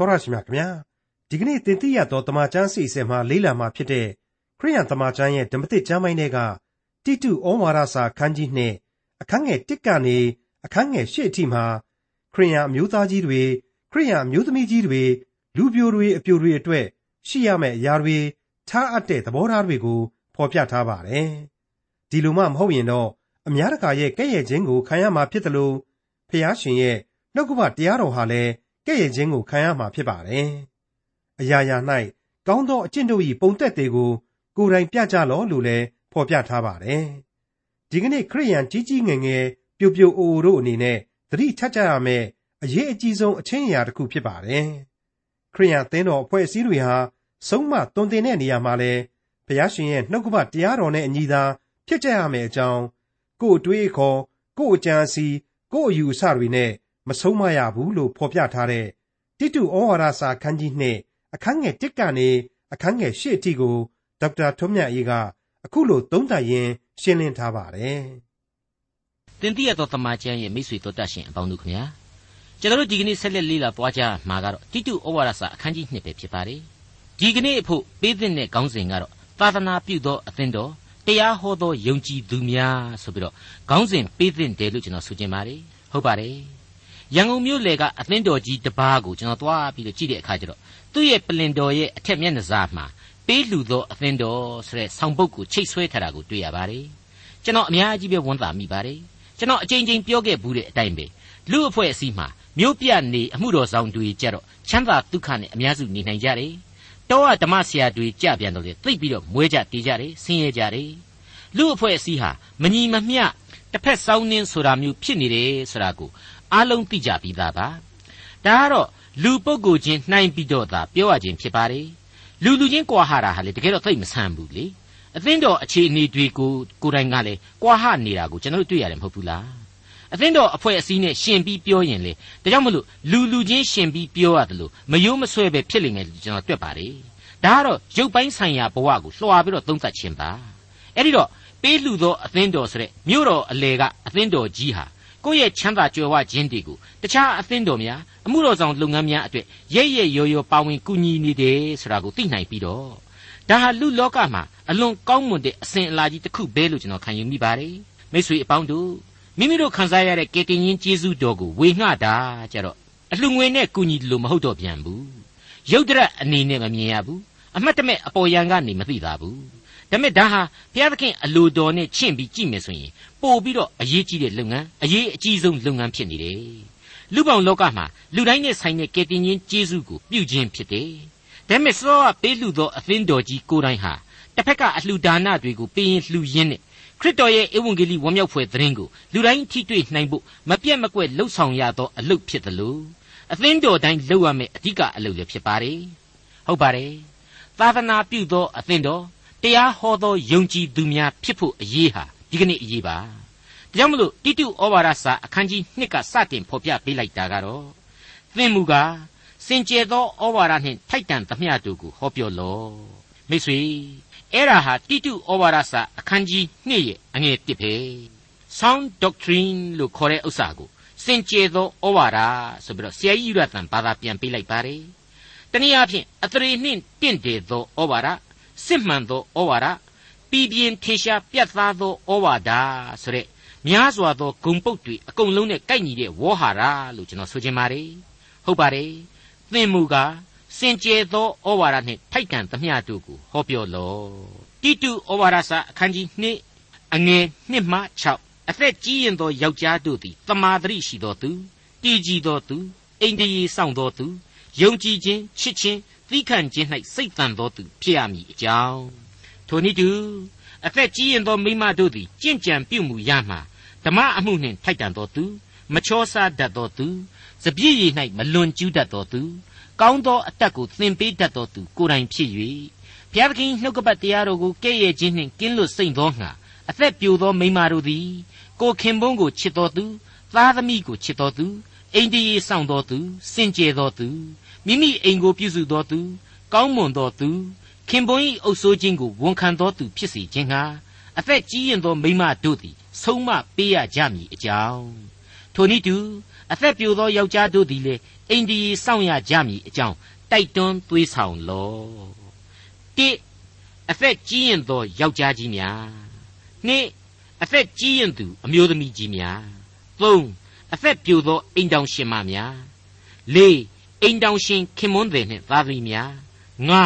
တော်ရရှိမြခင်ဗျာဒီကနေ့သင်သိရသောတမချန်းစီအစဉ်မှာလေးလာမှာဖြစ်တဲ့ခရိယန်တမချန်းရဲ့ဓမ္မသစ်ကျမ်းပိုင်းတွေကတိတုဩဝါဒစာခန်းကြီးနှစ်အခန်းငယ်1ကနေအခန်းငယ်8အထိမှာခရိယန်အမျိုးသားကြီးတွေခရိယန်အမျိုးသမီးကြီးတွေလူပြိုတွေအပြိုတွေအတွက်ရှိရမယ့်အရာတွေထားအပ်တဲ့သဘောထားတွေကိုဖော်ပြထားပါတယ်ဒီလိုမှမဟုတ်ရင်တော့အများတကာရဲ့ကဲ့ရဲ့ခြင်းကိုခံရမှာဖြစ်တယ်လို့ဖျားရှင်ရဲ့နှုတ်ကပတရားတော်ဟာလည်း ကဲ့ရဲ့ခြင်းကိုခံရမှာဖြစ်ပါတယ်။အရာရာ၌ကောင်းသောအကျင့်တို့၏ပုံသက်တွေကိုကိုယ်တိုင်ပြကြလော့လို့လည်းဖော်ပြထားပါတယ်။ဒီကနေ့ခရိယန်ကြီးကြီးငယ်ငယ်ပြိုပြိုအိုအိုတို့အနေနဲ့သတိထပ်ကြရမယ့်အရေးအကြီးဆုံးအချင်းအရာတစ်ခုဖြစ်ပါတယ်။ခရိယန်သင်းတော်အဖွဲ့အစည်းတွေဟာဆုံးမသွန်သင်တဲ့နေရာမှာလဲဘုရားရှင်ရဲ့နှုတ်ကပတရားတော်နဲ့အညီသာဖြစ်ကြရမယ်အကြောင်းကိုယ်အတွေးအခေါ်ကိုယ်အကြံစီကိုယ့်အယူအဆတွေနဲ့ မဆုံးမရဘူးလို့ဖော်ပြထားတဲ့တိတုဩဝါဒစာခန်းကြီးနှစ်အခန်းငယ်1ကနေအခန်းငယ်8အထိကိုဒေါက်တာထွန်းမြတ်အေးကအခုလိုသုံးသပ်ရင်းရှင်းလင်းထားပါတယ်။တင်တိရသောတမန်ကျမ်းရဲ့မိတ်ဆွေတို့တတ်ရှင်အပေါင်းတို့ခင်ဗျာကျွန်တော်တို့ဒီကနေ့ဆက်လက်လေ့လာပွားကြမှာကတော့တိတုဩဝါဒစာအခန်းကြီး2ပဲဖြစ်ပါတယ်။ဒီကနေ့အဖို့ပေးသင့်တဲ့ခေါင်းစဉ်ကတော့သာသနာပြုသောအသင်းတော်တရားဟောသောယုံကြည်သူများဆိုပြီးတော့ခေါင်းစဉ်ပေးသင့်တယ်လို့ကျွန်တော်ဆိုချင်ပါတယ်ဟုတ်ပါတယ် ရန်ကုန်မြို့လေကအသင်းတော်ကြီးတပားကိုကျွန်တော်သွားပြီးတော့ကြည့်တဲ့အခါကျတော့သူ့ရဲ့ပလင်တော်ရဲ့အထက်မျက်နှာစာမှာပေးလူသောအသင်းတော်ဆိုတဲ့ဆောင်းပုတ်ကိုချိတ်ဆွဲထားတာကိုတွေ့ရပါတယ်ကျွန်တော်အများကြီးပဲဝန်တာမိပါတယ်ကျွန်တော်အချိန်ချင်းပြောခဲ့ဘူးတဲ့အတိုင်းပဲလူအဖွဲ့အစည်းမှာမြို့ပြနေအမှုတော်ဆောင်တွေကြတော့ချမ်းသာဒုက္ခနဲ့အများစုနေနိုင်ကြတယ်တောကဓမ္မဆရာတွေကြပြန်တော့လေသိပြီးတော့မွဲကြတေးကြတယ်ဆင်းရဲကြတယ်လူအဖွဲ့အစည်းဟာမညီမမျှတစ်ဖက်စောင်းနှင်းဆိုတာမျိုးဖြစ်နေတယ်ဆိုတာကို အားလုံးသိကြပြီးသားပါဒါကတော့လူပုဂ္ဂိုလ်ချင်းနှိုင်းပြီးတော့သာပြောရခြင်းဖြစ်ပါတယ်လူလူချင်းကွာဟာတာဟာလေတကယ်တော့သိမဆန်းဘူးလေအသင်းတော်အခြေအနေတွေကိုကိုယ်တိုင်ကလည်းကွာဟနေတာကိုကျွန်တော်တို့တွေ့ရတယ်မဟုတ်ဘူးလားအသင်းတော်အဖွဲ့အစည်းနဲ့ရှင်ပြီးပြောရင်လေဒါကြောင့်မလို့လူလူချင်းရှင်ပြီးပြောရတယ်လို့မယိုးမဆွဲပဲဖြစ်လိမ့်မယ်ကျွန်တော်တွက်ပါတယ်ဒါကတော့ရုပ်ပိုင်းဆိုင်ရာဘဝကိုလွှာပြီးတော့သုံးသပ်ခြင်းပါအဲ့ဒီတော့ပေးလှူသောအသင်းတော်ဆိုတဲ့မြို့တော်အလေကအသင်းတော်ကြီးဟာ ကိုယ့်ရဲ့ချမ်းသာကြွယ်ဝခြင်းတွေကိုတခြားအသင်းတော်များအမှုတော်ဆောင်လုပ်ငန်းများအတွက်ရဲရဲရောရောပါဝင်ကူညီနေတယ်ဆိုတာကိုသိနိုင်ပြီးတော့ဒါဟာလူလောကမှာအလွန်ကောင်းမွန်တဲ့အစဉ်အလာကြီးတစ်ခုပဲလို့ကျွန်တော်ခံယူမိပါတယ်မိတ်ဆွေအပေါင်းတို့မိမိတို့ခံစားရတဲ့ကေတင်ရင်ကျေးဇူးတော်ကိုဝေငှတာကြတော့အလှငွေနဲ့ကူညီလို့မဟုတ်တော့ပြန်ဘူးရုပ်တရက်အနေနဲ့မမြင်ရဘူးအမှတ်တမဲ့အပေါ်ယံကနေမသိတာဘူးဒါပေမဲ့ဒါဟာဘုရားသခင်အလိုတော်နဲ့ချင့်ပြီးကြည့်မယ်ဆိုရင် ပို့ပြီးတော့အရေးကြီးတဲ့လုပ်ငန်းအရေးအကြီးဆုံးလုပ်ငန်းဖြစ်နေတယ်လူပောင်လောကမှာလူတိုင်းနဲ့ဆိုင်တဲ့ကယ်တင်ရှင်ကျေးဇူးကိုပြုခြင်းဖြစ်တယ်ဒါပေမဲ့စောကပေးလူသောအသင်းတော်ကြီးကိုယ်တိုင်ဟာတစ်ဖက်ကအလှူဒါနတွေကိုပေးရင်လှူရင်းနဲ့ခရစ်တော်ရဲ့ဧဝံဂေလိဝမ်းမြောက်ဖွယ်သတင်းကိုလူတိုင်းထိတွေ့နိုင်ဖို့မပြတ်မကွက်လှုပ်ဆောင်ရသောအလုပ်ဖြစ်သလိုအသင်းတော်တိုင်းလုပ်ရမယ့်အဓိကအလုပ်လည်းဖြစ်ပါတယ်ဟုတ်ပါတယ်သာသနာပြုသောအသင်းတော်တရားဟောသောယုံကြည်သူများဖြစ်ဖို့အရေးဟာ ဒီကနေ့အရေးပါဒါကြောင့်မလို့တိတုဩဝါဒစာအခန်းကြီး2ကစတင်ဖော်ပြပေးလိုက်တာကတော့သင်မူကားစင်ကြယ်သောဩဝါဒနှင့်ထိုက်တန်သမျှတို့ကိုဟောပြောလော့မိတ်ဆွေအဲ့ဒါဟာတိတုဩဝါဒစာအခန်းကြီး2ရဲ့အငယ်1ပဲ sound doctrine လို့ခေါ်တဲ့ဥစ္စာကိုစင်ကြယ်သောဩဝါဒဆိုပြီးတော့ဆရာကြီးယူရတန်ဘာသာပြန်ပေးလိုက်ပါတယ်တနည်းအားဖြင့်အသရေနှင့်တင့်တယ်သောဩဝါဒစစ်မှန်သောဩဝါဒ ပြည်ပြင်းထေရှားပြတ်သားသောဩဝါဒဆိုတဲ့များစွာသောဂုံပုတ်တွေအကုန်လုံးနဲ့ကိုက်ညီတဲ့ဝေါ်ဟာရလို့ကျွန်တော်ဆိုချင်ပါတယ်ဟုတ်ပါတယ်သင်မူကားစင်ကြယ်သောဩဝါဒနှင့်ထိုက်တန်သမျှတို့ကိုဟောပြောလော့တိတုဩဝါဒစာအခန်းကြီး2အငယ်1မှ6အသက်ကြီးရင်သောယောက်ျားတို့သည်တမာတရိရှိသောသူတည်ကြည်သောသူအိန္ဒိယစောင့်သောသူယုံကြည်ခြင်းချစ်ခြင်းသီးခံခြင်း၌စိတ်တန်သောသူဖြစ်ရမည်အကြောင်း ထိုနည်းတူအသက်ကြီးရင်သောမိမတို့သည်ကြင့်ကြံပြုမှုရမှဓမ္မအမှုနှင့်ထိုက်တန်သောသူမချောစားတတ်သောသူစပြည့်ရည်၌မလွန်ကျူးတတ်သောသူကောင်းသောအတတ်ကိုသင်ပေးတတ်သောသူကိုယ်တိုင်ဖြစ်၍ဘုရားသခင်နှုတ်ကပတ်တရားတော်ကိုကဲ့ရဲ့ခြင်းနှင့်ကင်းလွတ်စိမ့်သောငါအသက်ပြိုသောမိမတို့သည်ကိုခင်ပွန်းကိုချစ်တော်သူသားသမီးကိုချစ်တော်သူအိန္ဒိယဆောင်တော်သူစင်ကြယ်တော်သူမိမိအိမ်ကိုပြုစုတော်သူကောင်းမွန်တော်သူ ခင်ပွန်း၏အုပ်ဆိုးခြင်းကိုဝန်ခံတော်သူဖြစ်စေခြင်းဟာအသက်ကြီးရင်သောမိမတို့သည်ဆုံးမပေးရကြမည်အကြောင်းထိုနည်းတူအသက်ပြိုသောယောက်ျားတို့သည်လည်းအိန္ဒိယစောင့်ရကြမည်အကြောင်းတိုက်တွန်းသွေးဆောင်လောတိအသက်ကြီးရင်သောယောက်ျားကြီးများနှစ်အသက်ကြီးရင်သူအမျိုးသမီးကြီးများသုံးအသက်ပြိုသောအိမ်တောင်ရှင်မများလေးအိမ်တောင်ရှင်ခင်မွန်းတယ်နှင့်သားသမီးများငါ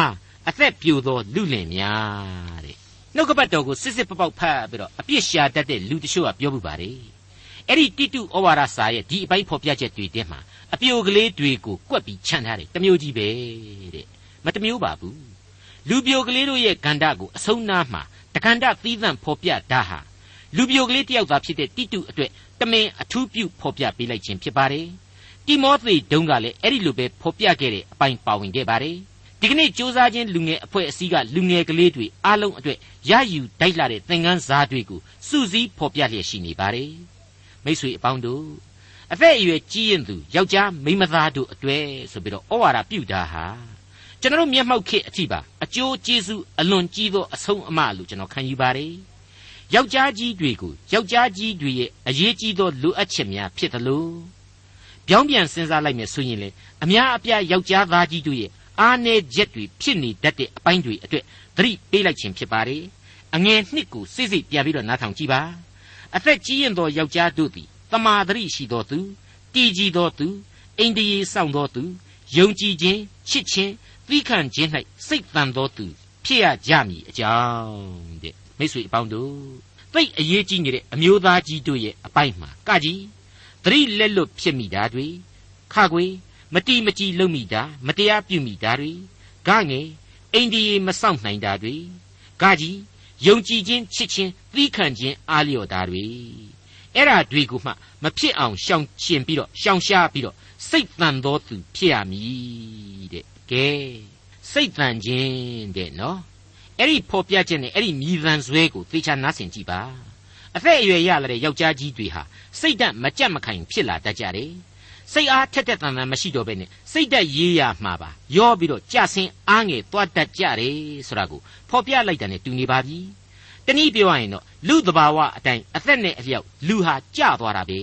အသက်ပြိုသောလူလင်များတဲ့နှုတ်ကပတ်တော်ကိုစစ်စစ်ပပောက်ဖတ်ပြီးတော့အပြစ်ရှာတတ်တဲ့လူတချို့ကပြောမှုပါတယ်အဲ့ဒီတိတုဩဝါဒစာရဲ့ဒီအပိုင်းဖော်ပြချက်တွေတဲမှာအပြိုကလေးတွေကိုကွက်ပြီးခြံထားတယ်တမျိုးကြီးပဲတဲ့မတမျိုးပါဘူးလူပြိုကလေးတို့ရဲ့ဂန္ဓကိုအဆုံးနားမှာတခန္ဓသီးသန့်ဖော်ပြတာဟာလူပြိုကလေးတယောက်သာဖြစ်တဲ့တိတုအတွက်တမင်အထူးပြုဖော်ပြပေးလိုက်ခြင်းဖြစ်ပါတယ်တိမောသေတုံးကလည်းအဲ့ဒီလိုပဲဖော်ပြခဲ့တဲ့အပိုင်းပါဝင်ခဲ့ပါတယ် ဒီကနေ့စ조사ချင်းလူငယ်အဖွဲ့အစည်းကလူငယ်ကလေးတွေအားလုံးအတွက်ရယူတိုက်လာတဲ့သင်ခန်းစာတွေကိုစုစည်းဖော်ပြလျက်ရှိနေပါတယ်မိတ်ဆွေအပေါင်းတို့အသက်အရွယ်ကြီးရင်သူယောက်ျားမိန်းမသားတို့အတွေ့ဆိုပြီးတော့ဩဝါဒပြုတာဟာကျွန်တော်မျက်မှောက်ခေအထိပါအကျိုးကျေးဇူးအလွန်ကြီးသောအဆုံးအမလို့ကျွန်တော်ခံယူပါတယ်ယောက်ျားကြီးတွေကိုယောက်ျားကြီးတွေရဲ့အရေးကြီးသောလိုအပ်ချက်များဖြစ်တယ်လို့ပြောင်းပြန်စဉ်းစားလိုက်မယ်ဆိုရင်လေအများအပြားယောက်ျားသားကြီးတို့ရဲ့ အားနည်းချက်တွေဖြစ်နေတတ်တဲ့အပိုင်းတွေအတွက်သတိပေးလိုက်ခြင်းဖြစ်ပါတယ်အငယ်နှစ်ကိုစိစိပြန်ပြီးတော့နားထောင်ကြည့်ပါအသက်ကြီးရင်သောယောက်ျားတို့သည်တမာသတိရှိသောသူတည်ကြည်သောသူအိန္ဒိယစောင့်သောသူယုံကြည်ခြင်းချစ်ခြင်းသီးခံခြင်း၌စိတ်တန်သောသူဖြစ်ရကြမည်အကြောင်းတဲ့မိတ်ဆွေအပေါင်းတို့သိအရေးကြီးနေတဲ့အမျိုးသားကြီးတို့ရဲ့အပိုင်းမှာကကြီးသတိလက်လွတ်ဖြစ်မိတာတွေခကွေ မတီမကြည်လုံမိတာမတရားပြုမိတာတွေဂငယ်အိန္ဒိယမဆောင်နိုင်တာတွေဂကြီးယုံကြည်ခြင်းချစ်ခြင်းသီးခံခြင်းအားလျော်တာတွေအဲ့ဓာတွေကိုမှမဖြစ်အောင်ရှောင်ကျင်ပြီးတော့ရှောင်ရှားပြီးတော့စိတ်တန်သောသူဖြစ်ရမည်တဲ့ကဲစိတ်တန်ခြင်းတဲ့နော်အဲ့ဒီဖော်ပြခြင်းနဲ့အဲ့ဒီမြည်သံဆွဲကိုသေချာနားဆင်ကြည့်ပါအသက်အရွယ်ရလာတဲ့ယောက်ျားကြီးတွေဟာစိတ်ဓာတ်မကြက်မခိုင်ဖြစ်လာတတ်ကြတယ် စိတ်အားထက်ထက်တန်တန်မရှိတော့ဘဲနဲ့စိတ်ဓာတ်ရေးရမှာပါရောပြီးတော့ကြဆင်းအားငယ်သွားတတ်ကြတယ်ဆိုတာကိုဖော်ပြလိုက်တယ်နဲ့တူနေပါပြီတနည်းပြောရရင်တော့လူတဘာဝအတိုင်းအသက်နဲ့အလျောက်လူဟာကြသွားတာပဲ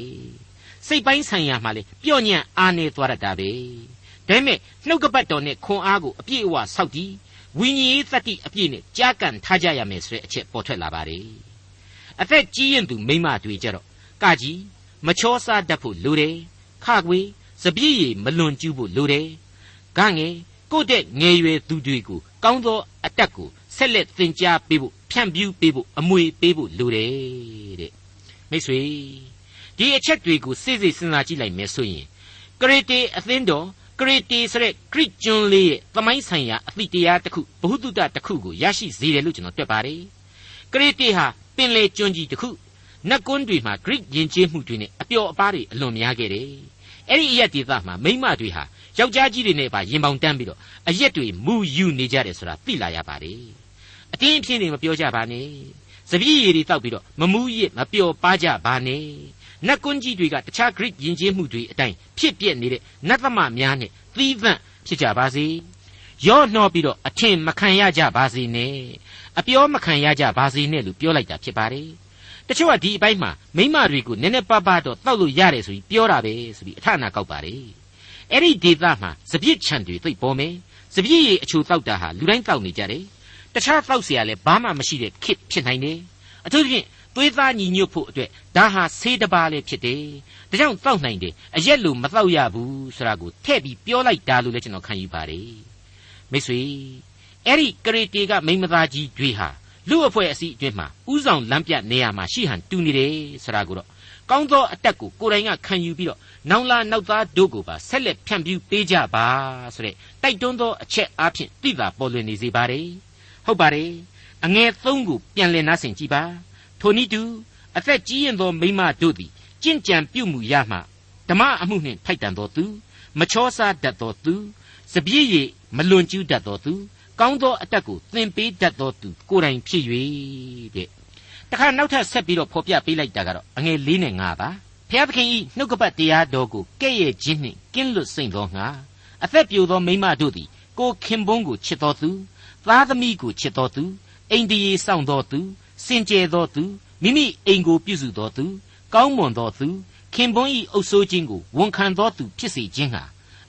စိတ်ပိုင်းဆိုင်ရာမှာလေပျော့ညံ့အားနေသွားတတ်တာပဲဒါပေမဲ့နှုတ်ကပတ်တော်နဲ့ခွန်အားကိုအပြည့်အဝစောက်တည်ဝိညာဉ်ရေးသတ္တိအပြည့်နဲ့ကြားကန်ထားကြရမယ်ဆိုတဲ့အချက်ပေါ်ထွက်လာပါတယ်အသက်ကြီးရင်သူမိမတွေကြတော့ကကြီးမချောစားတတ်ဖို့လိုတယ် ခကွေစပြည့်ရည်မလွန်ကျူးဖို့လိုတယ်ဂငယ်ကိုယ့်တဲ့ငယ်ရွယ်သူတွေကိုကောင်းသောအတက်ကိုဆက်လက်သင်ကြားပေးဖို့ဖြန့်ဖြူးပေးဖို့အမွေပေးဖို့လိုတယ်တဲ့မိတ်ဆွေဒီအချက်တွေကိုစိစိစဉ်းစားကြည့်လိုက်မယ်ဆိုရင်ကရတေအသင်းတော်ကရတေဆိုတဲ့ဂရိကျွန်းလေးရဲ့သမိုင်းဆိုင်ရာအသည့်တရားတစ်ခုဘ ഹു တုတတစ်ခုကိုရရှိစေတယ်လို့ကျွန်တော်တွက်ပါတယ်ကရတေဟာပင်လေကျွန်းကြီးတစ်ခု နတ်ကွန်းတွေမှာဂရိယဉ်ကျေးမှုတွေနဲ့အပျော်အပါးတွေအလွန်များခဲ့တယ်အဲ့ဒီအရက်ဒေသမှာမိမတွေဟာယောက်ျားကြီးတွေနဲ့ပါရင်ပေါင်တန်းပြီးတော့အရက်တွေမူယူနေကြတယ်ဆိုတာသိလာရပါတယ်အတင်းအဖျင်းတွေမပြောကြပါနဲ့စပည့်ရည်တွေတောက်ပြီးတော့မမူးရစ်မပျော်ပါကြပါနဲ့နတ်ကွန်းကြီးတွေကတခြား Greek ယဉ်ကျေးမှုတွေအတိုင်းဖြစ်ပြနေတဲ့နတ်သမများနဲ့သီးသန့်ဖြစ်ကြပါစေရော့နှောပြီးတော့အထင်မခံရကြပါစေနဲ့အပြောမခံရကြပါစေနဲ့လို့ပြောလိုက်တာဖြစ်ပါတယ် တချို့ကဒီအပိုင်းမှာမိမတွေကိုနည်းနည်းပါးပါးတော့တောက်လို့ရတယ်ဆိုပြီးပြောတာပဲဆိုပြီးအထနာကောက်ပါတယ်အဲ့ဒီဒေသမှာစပြစ်ချံတွေသိပ်ပေါ်မယ်စပြည့်ရည်အချိုတောက်တာဟာလူတိုင်းတောက်နေကြတယ်တခြားတောက်เสียရလဲဘာမှမရှိတဲ့ခစ်ဖြစ်နိုင်တယ်အထူးသဖြင့်သွေးသားညီညွတ်ဖို့အတွက်ဒါဟာဆေးတပါးလေးဖြစ်တယ်ဒါကြောင့်တောက်နိုင်တယ်အရက်လိုမတောက်ရဘူးဆိုတာကိုထည့်ပြီးပြောလိုက်တာလို့လည်းကျွန်တော်ခံယူပါတယ်မိတ်ဆွေအဲ့ဒီကရေတေကမိမသားကြီးတွေဟာ လူအဖွဲ့အစည်းအတွင်းမှာဥဆောင်လမ်းပြနေရာမှာရှိဟန်တူနေတယ်ဆိုတာကိုတော့ကောင်းသောအတက်ကိုကိုယ်တိုင်ကခံယူပြီးတော့နောင်လာနောက်သားတို့ကိုပါဆက်လက်ဖြန့်ဖြူးပေးကြပါဆိုတဲ့တိုက်တွန်းသောအချက်အားဖြင့်သိတာပေါ်လွင်နေစေပါတယ်ဟုတ်ပါတယ်အငယ်သုံးကိုပြန်လည်နားဆင်ကြည့်ပါထိုနည်းတူအသက်ကြီးရင်သောမိမတို့သည်ကြင့်ကြံပြုမှုရမှဓမ္မအမှုနှင့်ထိုက်တန်သောသူမချောစားတတ်သောသူစပြည့်ရည်မလွန်ကျူးတတ်သောသူ ကောင်းသောအတက်ကိုသင်ပေးတတ်သောသူကိုယ်တိုင်ဖြစ်၍တဲ့တခါနောက်ထပ်ဆက်ပြီးတော့ဖော်ပြပေးလိုက်တာကတော့အငယ်၄နဲ့၅ပါဖျားသခင်ဤနှုတ်ကပတ်တရားတော်ကိုကဲ့ရဲ့ခြင်းနှင့်ကင်းလွတ်စိမ့်သောငါအသက်ပြိုသောမိမတို့သည်ကိုခင်ပွန်းကိုချစ်တော်သူသားသမီးကိုချစ်တော်သူအိမ်တရေစောင့်တော်သူစင်ကြယ်တော်သူမိမိအိမ်ကိုပြုစုတော်သူကောင်းမွန်တော်သူခင်ပွန်းဤအုပ်ဆိုးခြင်းကိုဝန်ခံတော်သူဖြစ်စေခြင်းဟာ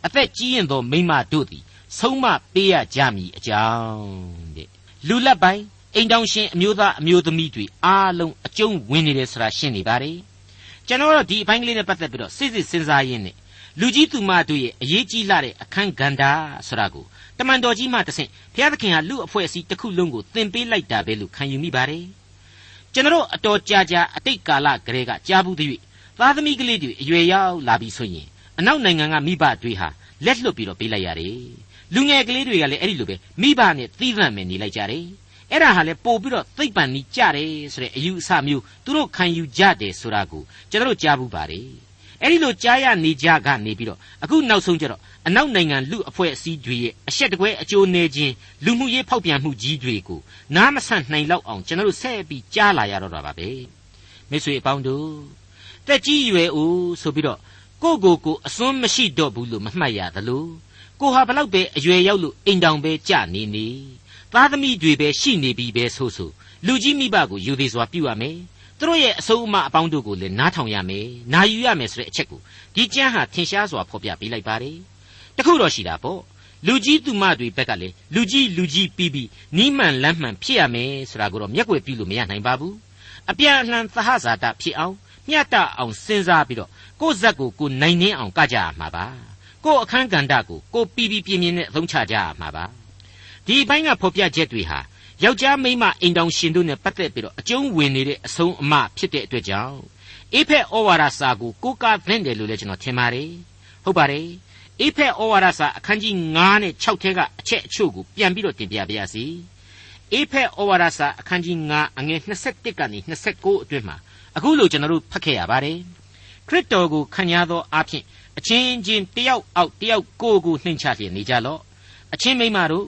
အသက်ကြီးရင်သောမိန်းမတို့သည် ဆုံးမပေးရကြမည်အကြောင်းတဲ့လူလက်ပိုင်းအိမ်တောင်ရှင်အမျိုးသားအမျိုးသမီးတွေအားလုံးအကျုံးဝင်နေတယ်ဆိုတာရှင်းနေပါတယ်ကျွန်တော်တို့ဒီအပိုင်းကလေးနဲ့ပတ်သက်ပြီးတော့စိစစ်စဉ်းစားရင်းနဲ့လူကြီးသူမတို့ရဲ့အရေးကြီးလာတဲ့အခန်းကဏ္ဍဆိုတာကိုတမန်တော်ကြီးမှတဆင့်ဘုရားသခင်ဟာလူအဖွဲ့အစည်းတစ်ခုလုံးကိုသင်ပေးလိုက်တာပဲလို့ခံယူမိပါတယ်ကျွန်တော်အတော်ကြာကြာအတိတ်ကာလကလေးကကြားဘူးသည်သားသမီးကလေးတွေအရွယ်ရောက်လာပြီဆိုရင်အနောက်နိုင်ငံကမိဘတွေဟာလက်လွတ်ပြီးတော့ပေးလိုက်ရတယ် လူငယ်ကလေးတွေကလည်းအဲ့ဒီလိုပဲမိဘနဲ့သီးသန့်ပဲနေလိုက်ကြတယ်အဲ့ဒါဟာလေပို့ပြီးတော့သိပ်ပန်နီးကြတယ်ဆိုတဲ့အယူအဆမျိုးသူတို့ခံယူကြတယ်ဆိုတာကိုကျွန်တော်ကြားဘူးပါတယ်အဲ့ဒီလိုကြားရနေကြကနေပြီးတော့အခုနောက်ဆုံးကျတော့အနောက်နိုင်ငံလူအဖွဲ့အစည်းတွေရဲ့အရှက်တကွဲအကျိုးနေခြင်းလူမှုရေးဖောက်ပြန်မှုကြီးတွေကိုနားမဆန့်နိုင်လောက်အောင်ကျွန်တော်တို့ဆက်ပြီးကြားလာရတော့တာပါပဲမိတ်ဆွေအပေါင်းတို့တက်ကြီးရွယ်ဦးဆိုပြီးတော့ကိုကိုကိုအစွန်းမရှိတော့ဘူးလို့မမှတ်ရသလို ကိုဟာဘလောက်ပဲအရွယ်ရောက်လို့အိမ်တောင်ပဲကြနေနေသားသမီးတွေပဲရှိနေပြီပဲဆိုဆိုလူကြီးမိဘကိုယူသေးစွာပြုရမယ်သူတို့ရဲ့အဆုံးအမအပေါင်းတို့ကိုလည်းနားထောင်ရမယ်နာယူရမယ်ဆိုတဲ့အချက်ကိုဒီကျမ်းဟာထင်ရှားစွာဖော်ပြပေးလိုက်ပါတယ်တခုတော့ရှိတာပေါ့လူကြီးသူမတွေဘက်ကလည်းလူကြီးလူကြီးပြီးပြီးနီးမှန်လမ်းမှန်ဖြစ်ရမယ်ဆိုတာကိုတော့မျက်ွယ်ပြုလို့မရနိုင်ပါဘူးအပြန်အလှန်သဟဇာတဖြစ်အောင်မျှတအောင်စဉ်းစားပြီးတော့ကိုယ့်ဇက်ကိုကိုနိုင်နှင်းအောင်ကကြရမှာပါ ကိုယ့်အခန်းကဏ္ဍကိုကိုပြီးပြီးပြင်းပြင်းနဲ့အသုံးချကြရမှာပါဒီဘိုင်းကဖော်ပြချက်တွေဟာယောက်ျားမိန်းမအိမ်တောင်ရှင်တို့နဲ့ပတ်သက်ပြီးတော့အကျုံးဝင်နေတဲ့အဆုံးအမဖြစ်တဲ့အတွက်ကြောင့်အေဖက်ဩဝါဒစာကိုကိုးကားသင့်တယ်လို့လည်းကျွန်တော်ထင်ပါတယ်ဟုတ်ပါတယ်အေဖက်ဩဝါဒစာအခန်းကြီး9နဲ့6ထဲကအချက်အချို့ကိုပြန်ပြီးတော့တင်ပြပါရစေအေဖက်ဩဝါဒစာအခန်းကြီး9အငယ်21ကနေ29အတွင်းမှာအခုလိုကျွန်တော်တို့ဖတ်ခဲ့ရပါတယ်ခရစ်တော်ကိုခံရသောအဖြစ် အချင်းချင်းတယောက်အောက်တယောက်ကိုကိုနှိမ်ချလျက်နေကြလော့အချင်းမိမတို့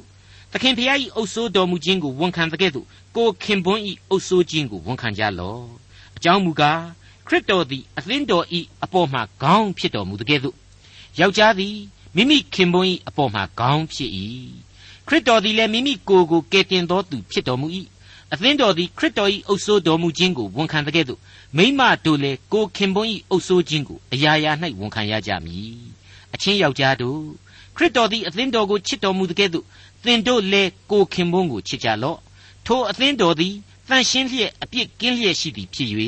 သခင်ဖျား၏အုပ်ဆိုးတော်မူခြင်းကိုဝန်ခံတဲ့ကဲ့သို့ကိုခင်ပွန်း၏အုပ်ဆိုးခြင်းကိုဝန်ခံကြလော့အကြောင်းမူကားခရစ်တော်သည်အသင်းတော်၏အပေါ်မှာခေါင်းဖြစ်တော်မူတဲ့ကဲ့သို့ယောက်ျားသည်မိမိခင်ပွန်း၏အပေါ်မှာခေါင်းဖြစ်၏ခရစ်တော်သည်လည်းမိမိကိုယ်ကိုကယ်တင်တော်သူဖြစ်တော်မူ၏ အသင်းတော်သည်ခရစ်တော်၏အုပ်ဆိုးတော်မူခြင်းကိုဝန်ခံတဲ့ကဲ့သို့မိမတို့လည်းကိုခင်ပွန်း၏အုပ်ဆိုးခြင်းကိုအရာရာ၌ဝန်ခံရကြမည်အချင်းယောက်ျားတို့ခရစ်တော်သည်အသင်းတော်ကိုချစ်တော်မူတဲ့ကဲ့သို့သင်တို့လည်းကိုခင်ပွန်းကိုချစ်ကြလော့ထိုအသင်းတော်သည်တန်ရှင်းလျက်အပြစ်ကင်းလျက်ရှိသည်ဖြစ်၍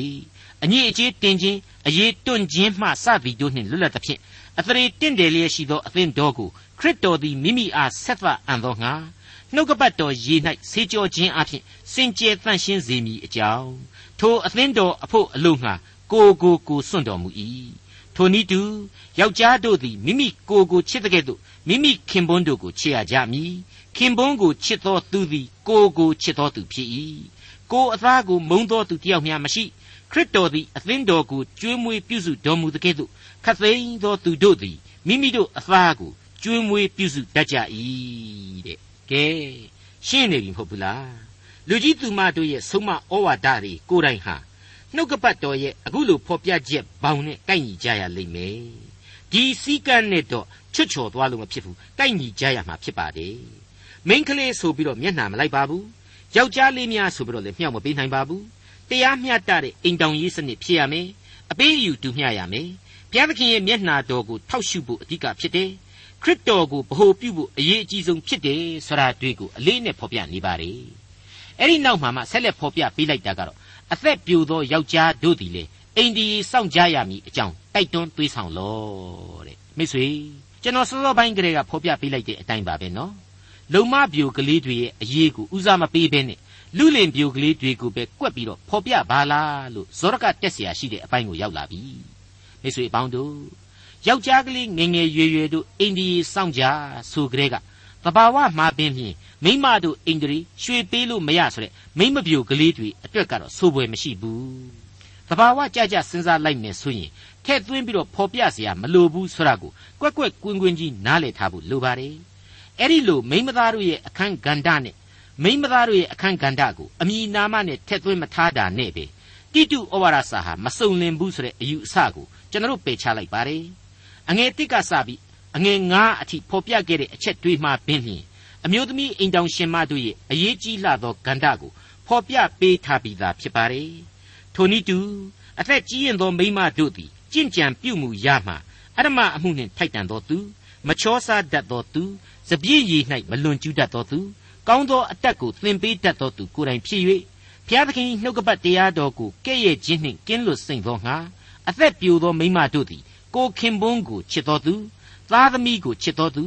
အညစ်အကြေးတင်ခြင်းအရေးတွန့်ခြင်းမှစသည်တို့နှင့်လွတ်လပ်သဖြင့်အသရေတင့်တယ်လျက်ရှိသောအသင်းတော်ကိုခရစ်တော်သည်မိမိအားဆက်သအံ့သောငါ နှုတ်ကပတ်တော်ရေ၌ဆေးကြောခြင်းအပြင်စင်ကြယ်တန့်ရှင်းစေမည်အကြောင်းထိုအသင်းတော်အဖို့အလို့ငှာကိုကိုကိုစွန့်တော်မူ၏ထိုနည်းတူယောက်ျားတို့သည်မိမိကိုကိုချစ်တဲ့ကဲ့သို့မိမိခင်ပွန်းတို့ကိုချစ်ရကြမည်ခင်ပွန်းကိုချစ်သောသူသည်ကိုကိုချစ်သောသူဖြစ်၏ကိုအသားကိုမုံသောသူတယောက်မျှမရှိခရစ်တော်သည်အသင်းတော်ကိုကျွေးမွေးပြုစုတော်မူတဲ့ကဲ့သို့ခတ်သိမ်းသောသူတို့သည်မိမိတို့အသားကိုကျွေးမွေးပြုစုတတ်ကြ၏တဲ့ ကဲရှင်းနေပြီမဟုတ်ဘူးလားလူကြီးသူမတို့ရဲ့ဆုံးမဩဝါဒတွေကိုယ်တိုင်ဟာနှုတ်ကပတ်တော်ရဲ့အခုလိုဖော်ပြချက်ဘောင်နဲ့ကိုက်ညီကြရလိမ့်မယ်ဒီစည်းကမ်းနဲ့တော့ချွတ်ချော်သွားလို့မဖြစ်ဘူးကိုက်ညီကြရမှာဖြစ်ပါတယ်မိန်းကလေးဆိုပြီးတော့မျက်နှာမလိုက်ပါဘူးယောက်ျားလေးများဆိုပြီးတော့လည်းမျှောက်မပေးနိုင်ပါဘူးတရားမျှတတဲ့အိမ်တောင်ရေးစနစ်ဖြစ်ရမယ်အပေးအယူတူမျှရမယ်ဘုရားသခင်ရဲ့မျက်နှာတော်ကိုထောက်ရှုဖို့အဓိကဖြစ်တယ် ခရစ်တော်ကိုဗဟုပြုဖို့အရေးအကြီးဆုံးဖြစ်တယ်ဆိုတာတွေ့ကိုအလေးနဲ့ဖော်ပြနေပါတယ်အဲ့ဒီနောက်မှာမှဆက်လက်ဖော်ပြပေးလိုက်တာကတော့အသက်ပြိုသောယောက်ျားတို့သည်လေအိန္ဒိယစောင့်ကြရမည်အကြောင်းတိုက်တွန်းသွေးဆောင်လောတဲ့မိတ်ဆွေကျွန်တော်စောစောပိုင်းကလေးကဖော်ပြပေးလိုက်တဲ့အတိုင်းပါပဲနော်လုံမပြိုကလေးတွေရဲ့အရေးကိုဦးစားမပေးဘဲနဲ့လူလင်ပြိုကလေးတွေကိုပဲကွက်ပြီးတော့ဖော်ပြပါလားလို့ဇောရကတက်เสียရှိတဲ့အပိုင်းကိုရောက်လာပြီမိတ်ဆွေအပေါင်းတို့ ယောက်ျားကလေးငယ်ငယ်ရွယ်ရွယ်တို့အိန္ဒိယစောင့်ကြဆိုကြတဲ့ကတဘာဝမှာပင်ဖြင့်မိမတို့အိန္ဒြေရွှေပေးလို့မရဆိုတဲ့မိမပြိုကလေးတွေအတွက်ကတော့စိုးပွဲမရှိဘူးတဘာဝကြကြစဉ်းစားလိုက်မယ်ဆိုရင်ထဲ့သွင်းပြီးတော့ဖော်ပြเสียမလိုဘူးဆိုတာကိုကွက်ကွက်ကွင်းကွင်းကြီးနားလည်ထားဖို့လိုပါတယ်အဲ့ဒီလိုမိမသားတို့ရဲ့အခန်းကဏ္ဍနဲ့မိမသားတို့ရဲ့အခန်းကဏ္ဍကိုအမိနာမနဲ့ထက်သွင်းမထားတာနဲ့ပဲတိတုဩဝါဒစာဟာမစုံလင်ဘူးဆိုတဲ့အယူအဆကိုကျွန်တော်တို့ပယ်ချလိုက်ပါတယ် အငယ်တစ်ကစပြီးအငယ်9အထိဖော်ပြခဲ့တဲ့အချက်တွေမှပင်ဖြင့်အမျိုးသမီးအိမ်တောင်ရှင်မတို့ရဲ့အရေးကြီးလာသောကဏ္ဍကိုဖော်ပြပေးထားပြီးသားဖြစ်ပါတယ်ထိုနည်းတူအသက်ကြီးရင်သောမိမတို့သည်ကြင့်ကြံပြုမှုရမှအရမအမှုနှင့်ထိုက်တန်သောသူမမချောစားတတ်သောသူစပြည့်ရည်၌မလွန်ကျူးတတ်သောသူကောင်းသောအတတ်ကိုသင်ပေးတတ်သောသူကိုယ်တိုင်ဖြစ်၍ဘုရားသခင်နှုတ်ကပတ်တရားတော်ကိုကဲ့ရဲ့ခြင်းနှင့်ကင်းလွတ်စိမ့်သောငါအသက်ပြိုသောမိမတို့သည် ကိုခင်ပွန်းကိုချစ်တော်သူသားသမီးကိုချစ်တော်သူ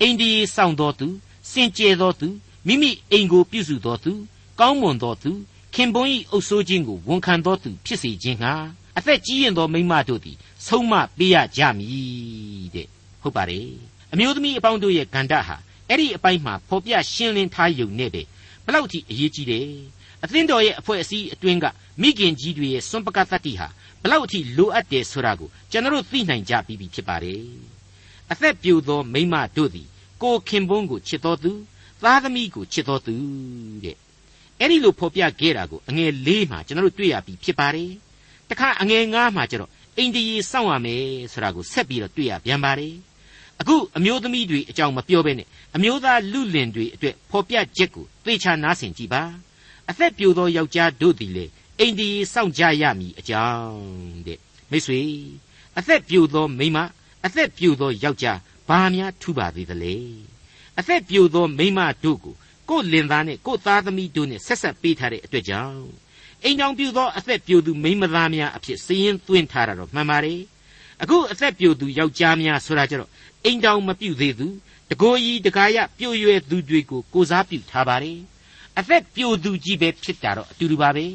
အိန္ဒိယစောင့်တော်သူစင်ကြယ်တော်သူမိမိအိမ်ကိုပြုစုတော်သူကောင်းမွန်တော်သူခင်ပွန်း၏အုပ်ဆိုးခြင်းကိုဝန်ခံတော်သူဖြစ်စေခြင်းငှာအသက်ကြီးရင်သောမိမတို့သည်ဆုံးမပေးရကြမည်တဲ့ဟုတ်ပါတယ်အမျိုးသမီးအပေါင်းတို့ရဲ့ဂန္ဓဟာအဲ့ဒီအပိုင်းမှာဖော်ပြရှင်းလင်းထားယုံနဲ့ပဲဘလောက်ထိအရေးကြီးတယ်အသင်းတော်ရဲ့အဖွဲ့အစည်းအတွင်းကမိခင်ကြီးတွေရဲ့စွန့်ပကတ္တိဟာ ဘလောက်ထိလိုအပ်တယ်ဆိုတာကိုကျွန်တော်သိနိုင်ကြပြီးပြီဖြစ်ပါတယ်အသက်ပြိုသောမိမတို့သည်ကိုခင်ပွန်းကိုချစ်တော်သူသားသမီးကိုချစ်တော်သူတဲ့အဲ့ဒီလိုဖော်ပြခဲ့တာကိုအငယ်၄မှာကျွန်တော်တို့တွေ့ရပြီဖြစ်ပါတယ်တခါအငယ်၅မှာကျတော့အိန္ဒိယစောင့်ရမယ်ဆိုတာကိုဆက်ပြီးတော့တွေ့ရပြန်ပါတယ်အခုအမျိုးသမီးတွေအကြောင်းမပြောဘဲနဲ့အမျိုးသားလူလင်တွေအတွက်ဖော်ပြချက်ကိုသေချာနားဆင်ကြည့်ပါအသက်ပြိုသောယောက်ျားတို့သည်လေ အိန္ဒိယစောင့်ကြရမည်အကြောင်းတဲ့မိတ်ဆွေအသက်ပြိုသောမိန်းမအသက်ပြိုသောယောက်ျားဘာများထူပါသေးသလဲအသက်ပြိုသောမိန်းမတို့ကိုကိုယ်လင်သားနဲ့ကိုယ်သားသမီးတို့နဲ့ဆက်ဆက်ပေးထားတဲ့အတွက်ကြောင့်အိမ်တော်ပြိုသောအသက်ပြိုသူမိန်းမသားများအဖြစ်စည်ရင်သွင်းထားတာတော့မှန်ပါတယ်အခုအသက်ပြိုသူယောက်ျားများဆိုတာကြတော့အိမ်တော်မပြုတ်သေးသူတကိုယ်ကြီးတကားရပြိုရွယ်သူတွေကိုကိုစားပြုထားပါတယ်အသက်ပြိုသူကြီးပဲဖြစ်တာတော့အတူတူပါပဲ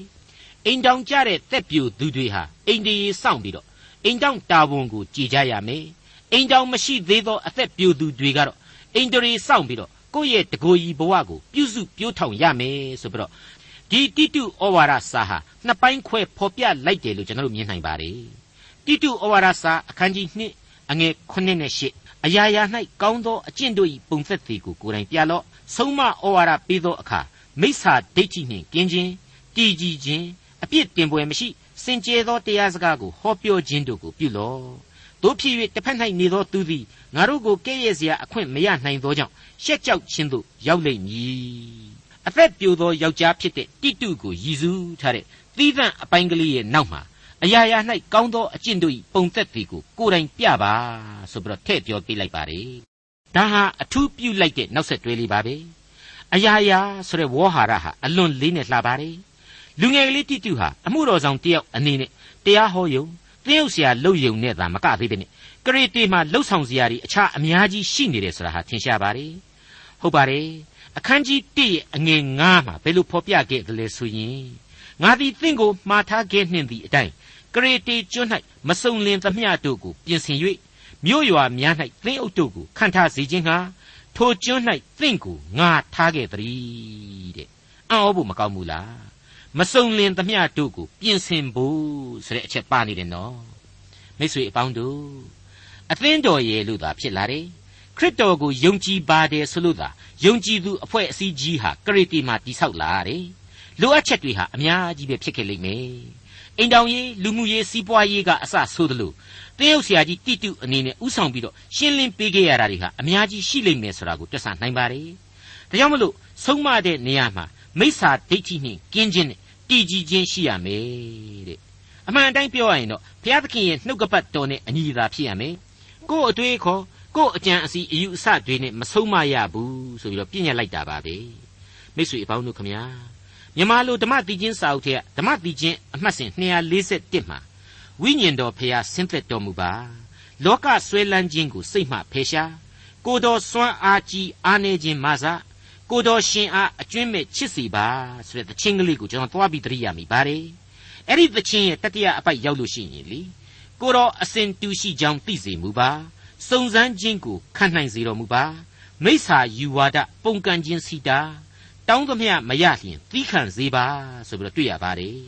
အိမ်တောင်ကြတဲ့သက်ပြိုသူတွေဟာအိမ်တရေစောင့်ပြီးတော့အိမ်တောင်တာဝန်ကိုကြည်ကြရမယ်အိမ်တောင်မရှိသေးသောအသက်ပြိုသူတွေကတော့အိမ်တရေစောင့်ပြီးတော့ကိုယ့်ရဲ့တကိုယ်ကြီးဘဝကိုပြုစုပြိုးထောင်ရမယ်ဆိုပြီးတော့ဒီတိတုဩဝါဒစာဟာနှစ်ပိုင်းခွဲဖော်ပြလိုက်တယ်လို့ကျွန်တော်တို့မြင်နိုင်ပါတယ်တိတုဩဝါဒစာအခန်းကြီး2အငယ်9နဲ့10အရာရာ၌ကောင်းသောအကျင့်တို့၏ပုံသက်သည်ကိုကိုယ်တိုင်ပြလော့ဆုံးမဩဝါဒပေးသောအခါမိစ္ဆာဒိဋ္ဌိနှင့်ကင်းခြင်းတည်ကြည်ခြင်း အပြစ်တင်ပွဲမရှိစင်ကြယ်သောတရားစကားကိုဟောပြောခြင်းတို့ကိုပြုလော့တို့ဖြစ်၍တစ်ဖက်၌နေသောသူသည်ငါတို့ကိုကဲ့ရဲ့စရာအခွင့်မရနိုင်သောကြောင့်ရှက်ကြောက်ခြင်းသို့ရောက်လိမ့်မည်အသက်ပြိုသောယောက်ျားဖြစ်တဲ့တိတုကိုရည်စူးထားတဲ့သီးသန့်အပိုင်းကလေးရဲ့နောက်မှာအရာရာ၌ကောင်းသောအကျင့်တို့၏ပုံသက်တွေကိုကိုယ်တိုင်ပြပါဆိုပြီးတော့ထည့်ပြောပေးလိုက်ပါတယ်ဒါဟာအထူးပြုလိုက်တဲ့နောက်ဆက်တွဲလေးပါပဲအရာရာဆိုတဲ့ဝေါ်ဟာရဟာအလွန်လေးနဲ့လှပါတယ် လူငယ်ကလေးတိတုဟာအမှုတော်ဆောင်တယောက်အနေနဲ့တရားဟောယုံသင်းဥဆရာလှုပ်ယုံနဲ့သာမကသေးတဲ့နဲ့ကရေတေမှာလှုပ်ဆောင်စရာတွေအခြားအများကြီးရှိနေတယ်ဆိုတာဟာထင်ရှားပါတယ်ဟုတ်ပါတယ်အခန်းကြီး1ရဲ့အငယ်9မှာဘယ်လိုဖော်ပြခဲ့သလဲဆိုရင်ငါသည်သင်ကိုမှားထားခဲ့နှင့်သည့်အတိုင်းကရေတေကျွန်း၌မစုံလင်သမျှတို့ကိုပြင်ဆင်၍မြို့ရွာများ၌သင်းအုပ်တို့ကိုခံထားစေခြင်းဟာထိုကျွန်း၌သင်ကိုငါထားခဲ့သည်တဲ့အံ့ဩဖို့မကောင်းဘူးလား မစုံလင်သမျှတို့ကိုပြင်ဆင်ဖို့ဆိုတဲ့အချက်ပါနေတယ်နော်မိတ်ဆွေအပေါင်းတို့အသင်းတော်ရဲ့လို့သာဖြစ်လာတယ်ခရစ်တော်ကိုယုံကြည်ပါတယ်ဆိုလို့သာယုံကြည်သူအဖွဲ့အစည်းကြီးဟာကရတီမှာတိဆောက်လာတယ်လိုအပ်ချက်တွေဟာအများကြီးပဲဖြစ်ခဲ့လိမ့်မယ်အိမ်တောင်ရေးလူမှုရေးစီးပွားရေးကအစဆိုသလိုတင်းရုပ်ဆရာကြီးတိတုအနေနဲ့ဥဆောင်ပြီးတော့ရှင်းလင်းပေးခဲ့ရတာတွေဟာအများကြီးရှိလိမ့်မယ်ဆိုတာကိုတွက်ဆနိုင်ပါတယ်ဒါကြောင့်မလို့ဆုံးမတဲ့နေရာမှာမိစ္ဆာဒိဋ္ဌိနှင့်ကင်းခြင်းနဲ့ တည်ကြည်ခြင်းရှိရမယ်တဲ့အမှန်တိုင်းပြောရရင်တော့ဘုရားသခင်ရဲ့နှုတ်ကပတ်တော်နဲ့အညီသာဖြစ်ရမယ်ကိုယ့်အတွေ့အခေါ်ကိုယ့်အကြံအစီအယူအဆတွေနဲ့မဆုံးမရဘူးဆိုပြီးတော့ပြညတ်လိုက်တာပါပဲမိတ်ဆွေအပေါင်းတို့ခမညာမြန်မာလိုဓမ္မတိချင်းစာအုပ်ထဲကဓမ္မတိချင်းအမှတ်စဉ်241မှာဝိညာဉ်တော်ဖျားဆင်းသက်တော်မူပါလောကဆွဲလန်းခြင်းကိုစိတ်မှဖယ်ရှားကိုတော်စွမ်းအားကြီးအားနေခြင်းမဆာ ကိုတော်ရှင်အားအကျွင့်မဲ့ချစ်စီပါဆိုတဲ့သချင်းကလေးကိုကျွန်တော်သွားပြီးသတိရမိပါတယ်အဲ့ဒီသချင်းရဲ့တတိယအပိုက်ရောက်လို့ရှိရင်လေကိုတော်အစဉ်တူရှိကြောင်းသိစေမူပါစုံစမ်းခြင်းကိုခံနိုင်စေတော်မူပါမိစ္ဆာယူဝါဒပုန်ကန်ခြင်းစီတာတောင်းသမျှမရလျင်သီးခံစေပါဆိုပြီးတော့တွေ့ရပါတယ်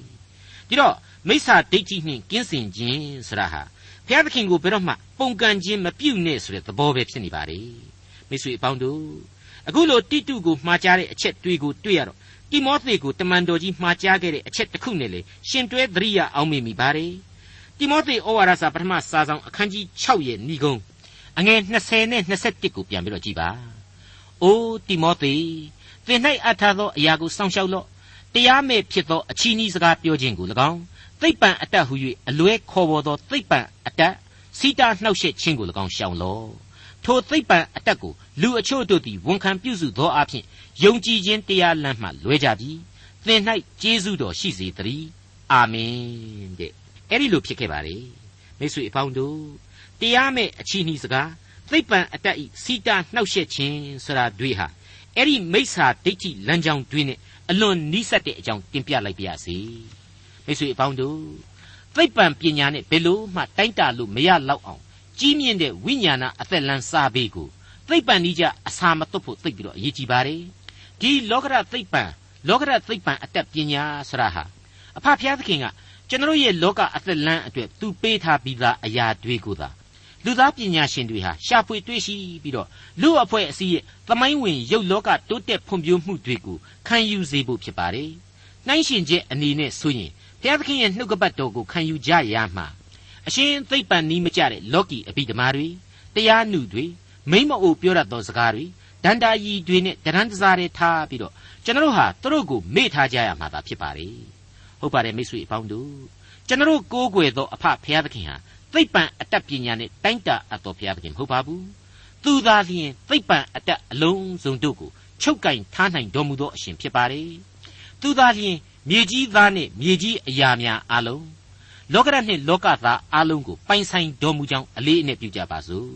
ဒီတော့မိစ္ဆာဒိဋ္ဌိနှင့်ကင်းစင်ခြင်းဆိုတာဟာဘုရားသခင်ကိုဘယ်တော့မှပုန်ကန်ခြင်းမပြုနဲ့ဆိုတဲ့သဘောပဲဖြစ်နေပါတယ်မိတ်ဆွေအပေါင်းတို့ အခုလိုတိတုကိုမှားကြားတဲ့အချက်တွေကိုတွေ့ရတော့တိမောသေကိုတမန်တော်ကြီးမှားကြားခဲ့တဲ့အချက်တစ်ခုနဲ့လေရှင်တွဲသတိရအောင်မိမိပါတယ်တိမောသေဩဝါဒစာပထမစာဆောင်အခန်းကြီး6ရဲ့ဏီကုံအငယ်20နဲ့21ကိုပြန်ပြီးတော့ကြည်ပါ။အိုးတိမောသေသင်၌အပ်ထားသောအရာကိုစောင့်ရှောက်လော့။တရားမဲ့ဖြစ်သောအချီးနှီးစကားပြောခြင်းကို၎င်းသိပ္ပံအတတ်ဟု၍အလွဲခေါ်ပေါ်သောသိပ္ပံအတတ်စီတာနှောက်ယှက်ခြင်းကို၎င်းရှောင်လော့။ ထိုသိပ္ပံအတက်ကိုလူအချို့တို့သည်ဝန်ခံပြုစုသောအဖြစ်ယုံကြည်ခြင်းတရားလမ်းမှလွဲကြပြီသင်၌ကျေးဇူးတော်ရှိစေတည်းအာမင်တဲ့အဲ့ဒီလိုဖြစ်ခဲ့ပါလေမိတ်ဆွေအပေါင်းတို့တရားမဲ့အချီးနှီးစကားသိပ္ပံအတက်ဤစီတာနှောက်ယှက်ခြင်းဆိုတာတွေဟာအဲ့ဒီမိစ္ဆာဒိဋ္ဌိလမ်းကြောင်းတွေနဲ့အလွန်နီးစပ်တဲ့အကြောင်းတင်ပြလိုက်ပါရစေမိတ်ဆွေအပေါင်းတို့သိပ္ပံပညာနဲ့ဘယ်လို့မှတိုင်းတာလို့မရလောက်အောင် ကြီးမြင့်တဲ့ဝိညာဏအသက်လန်းစားပေးကိုသိပ္ပံဤကြအစာမတုတ်ဖို့သိပြီးတော့အရေးကြီးပါတယ်ဒီလောကရသိပ္ပံလောကရသိပ္ပံအတက်ပညာဆရာဟာအဖဖျားသခင်ကကျွန်တော်ရဲ့လောကအသက်လန်းအတွက်သူပေးထားပြီးသားအရာတွေကိုသာလူသားပညာရှင်တွေဟာရှာဖွေတွေ့ရှိပြီးတော့လူအဖွဲ့အစည်းရဲ့သမိုင်းဝင်ရုပ်လောကတိုးတက်ဖွံ့ဖြိုးမှုတွေကိုခံယူစေဖို့ဖြစ်ပါတယ်။နှိုင်းရှင်ချက်အနေနဲ့ဆိုရင်ဘုရားသခင်ရဲ့နှုတ်ကပတ်တော်ကိုခံယူကြရမှာ အရှင်သိပ္ပံနီးမကြတဲ့လော်ကီအဘိဓမ္မာတွေတရားနုတွေမိမ့်မအိုပြောရသောစကားတွေဒန္တာယီတွေနဲ့တရန်တစားတွေထားပြီးတော့ကျွန်တော်ဟာသူတို့ကိုမေ့ထားကြရမှာသာဖြစ်ပါလေဟုတ်ပါတယ်မိတ်ဆွေအပေါင်းတို့ကျွန်တော်ကိုးကွယ်သောအဖဖရာသခင်ဟာသိပ္ပံအတတ်ပညာနဲ့တိုင်းတာအပ်တော်ဘုရားသခင်မဟုတ်ပါဘူးသူသာလျှင်သိပ္ပံအတတ်အလုံးစုံတို့ကိုချုပ်ကင်ထားနိုင်တော်မူသောအရှင်ဖြစ်ပါတယ်သူသာလျှင်မြေကြီးသားနှင့်မြေကြီးအရာများအလုံး လောကရနှင့်လောကသားအလုံးကိုပိုင်ဆိုင်တော်မူကြောင်းအလေးအနက်ပြုကြပါစို့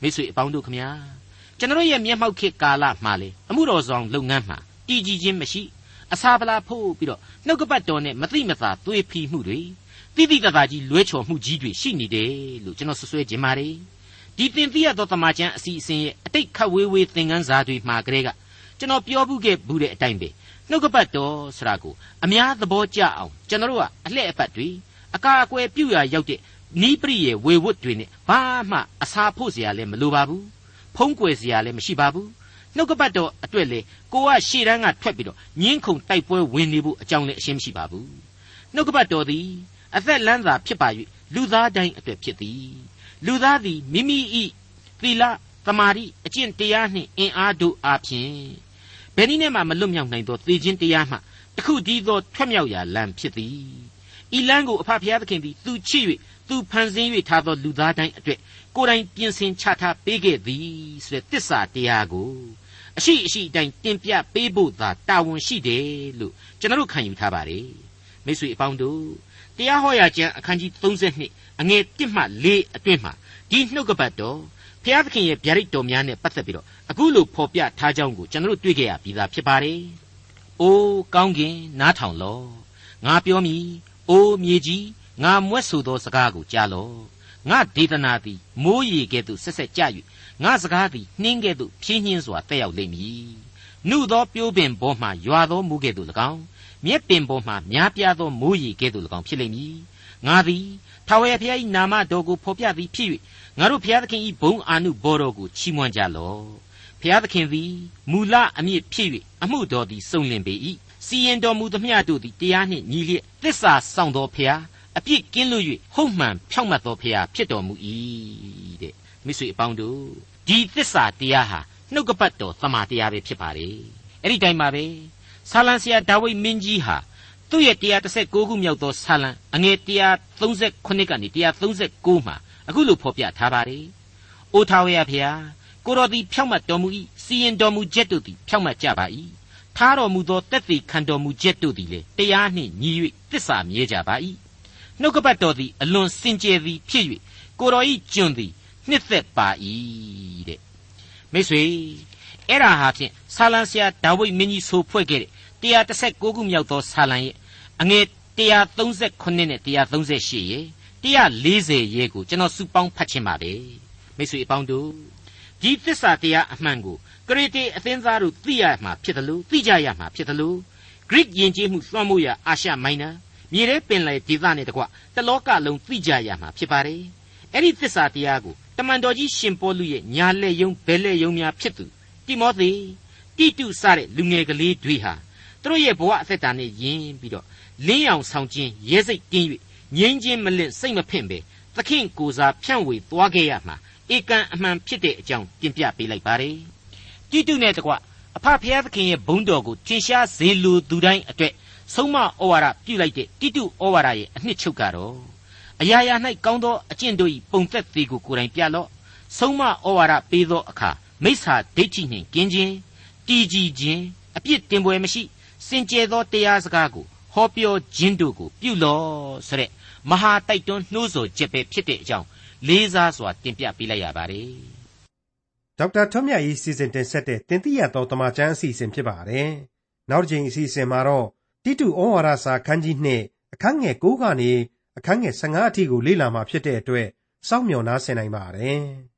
မိတ်ဆွေအပေါင်းတို့ခမညာကျွန်တော်ရဲ့မျက်မှောက်ခေတ်ကာလမှာလေအမှုတော်ဆောင်လုပ်ငန်းမှာတည်ကြည်ခြင်းမရှိအစာပလာဖို့ပြီးတော့နှုတ်ကပတ်တော်နဲ့မသိမသာသွေးဖီမှုတွေတိတိတသာကြီးလွဲချော်မှုကြီးတွေရှိနေတယ်လို့ကျွန်တော်ဆွဆွဲခြင်းပါတယ်ဒီသင်သိရသောတမန်ကျန်အစီအစဉ်ရဲ့အတိတ်ခတ်ဝေးဝေးသင်ခန်းစာတွေမှာကလေးကကျွန်တော်ပြောဘူးခဲ့ဘူးတဲ့အတိုင်းပဲနှုတ်ကပတ်တော်ဆိုတာကိုအများသဘောကျအောင်ကျွန်တော်တို့ကအလှည့်အပတ်တွေ အကာအကွယ်ပြုရာရောက်တဲ့နိပရိရဲ့ဝေဝတ်တွေနဲ့ဘာမှအစာဖို့စရာလည်းမလိုပါဘူးဖုံးကွယ်စရာလည်းမရှိပါဘူးနှုတ်ကပတ်တော်အတွက်လေကိုကရှေ့တန်းကထွက်ပြီးတော့ညင်းခုန်တိုက်ပွဲဝင်နေဖို့အကြောင်းလည်းအရှင်းမရှိပါဘူးနှုတ်ကပတ်တော်သည်အသက်လမ်းသာဖြစ်ပါ၍လူသားတိုင်းအတွက်ဖြစ်သည်လူသားသည်မိမိ၏သီလသမာဓိအကျင့်တရားနှင့်အင်အားတို့အားဖြင့်ဘယ်နည်းနဲ့မှမလွတ်မြောက်နိုင်သောသေခြင်းတရားမှတစ်ခုတည်းသောထွက်မြောက်ရာလမ်းဖြစ်သည် ဤလမ်းကိုအဖဖျားသခင်သည်သူချစ်၍သူဖန်ဆင်း၍ထားသောလူသားတိုင်းအတွက်ကိုယ်တိုင်ပြင်ဆင်ချထားပေးခဲ့သည်ဆိုတဲ့တစ္ဆာတရားကိုအရှိအရှိအတိုင်းတင်ပြပေးဖို့သာတာဝန်ရှိတယ်လို့ကျွန်တော်တို့ခံယူထားပါတယ်မိတ်ဆွေအပေါင်းတို့တရားဟောရာကျမ်းအခန်းကြီး32အငယ်1မှ4အတွင်းမှာဒီနှုတ်ကပတ်တော်ဖျားသခင်ရဲ့ဗျာဒိတ်တော်များနဲ့ပတ်သက်ပြီးတော့အခုလိုဖော်ပြထားကြောင်းကိုကျွန်တော်တို့တွေ့ကြရပြီးသားဖြစ်ပါတယ်။အိုးကောင်းကင်နားထောင်လော့။ငါပြောမည်။ အိုးမြေကြီးငါမွဲ့ဆိုသောစကားကိုကြားလော့။ငါဒေသနာသည်မိုးရေကဲ့သို့ဆက်ဆက်ကြ၍ငါစကားသည်နှင်းကဲ့သို့ဖြင်းညင်းစွာတက်ရောက်လိမ့်မည်။နှုသောပြိုးပင်ပေါ်မှရွာသောမူကဲ့သို့၎င်းမြက်ပင်ပေါ်မှများပြားသောမိုးရေကဲ့သို့၎င်းဖြစ်လိမ့်မည်ငါသည်ထာဝရဘုရား၏နာမတော်ကိုဖော်ပြသည်ဖြစ်၍ငါတို့ဘုရားသခင်၏ဘုံအာနုဘော်တော်ကိုချီးမွမ်းကြလော့ဘုရားသခင်သည်မူလအမြင့်ဖြစ်၍အမှုတော်သည်စုံလင်ပေ၏ စီရင်တော်မူသမျှတို့သည်တရားနှင့်ညီလျက်သစ္စာဆောင်တော်ဘုရားအပြစ်ကင်းလွတ်၍ဟုတ်မှန်ဖြောင့်မတ်သောဘုရားဖြစ်တော်မူ၏တဲ့မိတ်ဆွေအပေါင်းတို့ဒီသစ္စာတရားဟာနှုတ်ကပတ်တော်သမာတရားပဲဖြစ်ပါလေအဲ့ဒီတိုင်းပါပဲဆာလံဆရာဒါဝိဒ်မင်းကြီးဟာသူ့ရဲ့136ခုမြောက်သောဆာလံအငယ်138ကနေ139မှာအခုလိုဖော်ပြထားပါတယ်။အိုထာဝရဖျားကိုတော်သည်ဖြောက်မှတ်တော်မူ၏စီရင်တော်မူချက်တို့သည်ဖြောက်မှတ်ကြပါ၏ ထားတော်မူသောတက်သေးခံတော်မူချက်တို့သည်လည်းတရားနှင့်ညီ၍တစ္ဆာမြဲကြပါ၏နှုတ်ကပတ်တော်သည်အလွန်စင်ကြယ်သည်ဖြစ်၍ကိုတော်၏ကျွန်သည်နှစ်သက်ပါ၏တဲ့မိတ်ဆွေအဲ့ဒါဟာဖြင့်ဆာလံဆရာဒါဝိဒ်မင်းကြီးဆိုဖွဲ့ခဲ့တဲ့136ခုမြောက်သောဆာလံရဲ့အငယ်138နဲ့138ရဲ့140ရဲ့ကိုကျွန်တော်စုပေါင်းဖတ်ခြင်းပါပဲမိတ်ဆွေအပေါင်းတို့ဒီသစ္စာတရားအမှန်ကို ကရတေအသင်းသားတို့သိရမှာဖြစ်တယ်လို့သိကြရမှာဖြစ်တယ်လို့ Greek ယဉ်ကျေးမှုလွှမ်းမိုးရာအာရှမိုင်းနာမြေထဲပင်လယ်ဒေသနဲ့တကွတလောကလုံးသိကြရမှာဖြစ်ပါတယ်အဲ့ဒီသစ္စာတရားကိုတမန်တော်ကြီးရှင်ပေါလုရဲ့ညာလက်ယုံဘဲလက်ယုံများဖြစ်သူတိမောသေတိတုစတဲ့လူငယ်ကလေးတွေဟာသူတို့ရဲ့ဘဝအသက်တာနဲ့ယဉ်ပြီးတော့လင်းရောင်ဆောင်ခြင်းရဲစိတ်ကင်း၍ငြိမ်းချင်းမလင့်စိတ်မဖင့်ပဲသခင်ကိုစားဖြန့်ဝေသွားခဲ့ရမှာဧကန်အမှန်ဖြစ်တဲ့အကြောင်းပြင်ပြပေးလိုက်ပါတယ် တိတုနဲ့တကွအဖဖျားသခင်ရဲ့ဘုန်းတော်ကိုထင်ရှားစေလိုသူတိုင်းအတွက်ဆုံးမဩဝါဒပြုလိုက်တဲ့တိတုဩဝါဒရဲ့အနှစ်ချုပ်ကတော့အရာရာ၌ကောင်းသောအကျင့်တို့၏ပုံသက်သေးကိုကိုယ်တိုင်ပြလော့ဆုံးမဩဝါဒပေးသောအခါမိစ္ဆာဒိဋ္ဌိနှင့်ကင်းခြင်းတည်ကြည်ခြင်းအပြစ်တင်ပွဲမရှိစင်ကြယ်သောတရားစကားကိုဟောပြောခြင်းတို့ကိုပြုလော့ဆိုတဲ့မဟာတိုက်တွန်းနှိုးဆော်ချက်ပဲဖြစ်တဲ့အကြောင်းလေးစားစွာတင်ပြပေးလိုက်ရပါတယ် ဒေါက်တာထွန်းမြတ်၏စီစဉ်တင်ဆက်တဲ့တင်ပြတော်တမချန်းအစီအစဉ်ဖြစ်ပါတယ်နောက်တစ်ချိန်အစီအစဉ်မှာတော့တိတုဩဝါဒစာခန်းကြီးနှစ်အခန်းငယ်9ကနေအခန်းငယ်15အထိကိုလေ့လာမှာဖြစ်တဲ့အတွက်စောင့်မျှော်နားဆင်နိုင်ပါတယ်။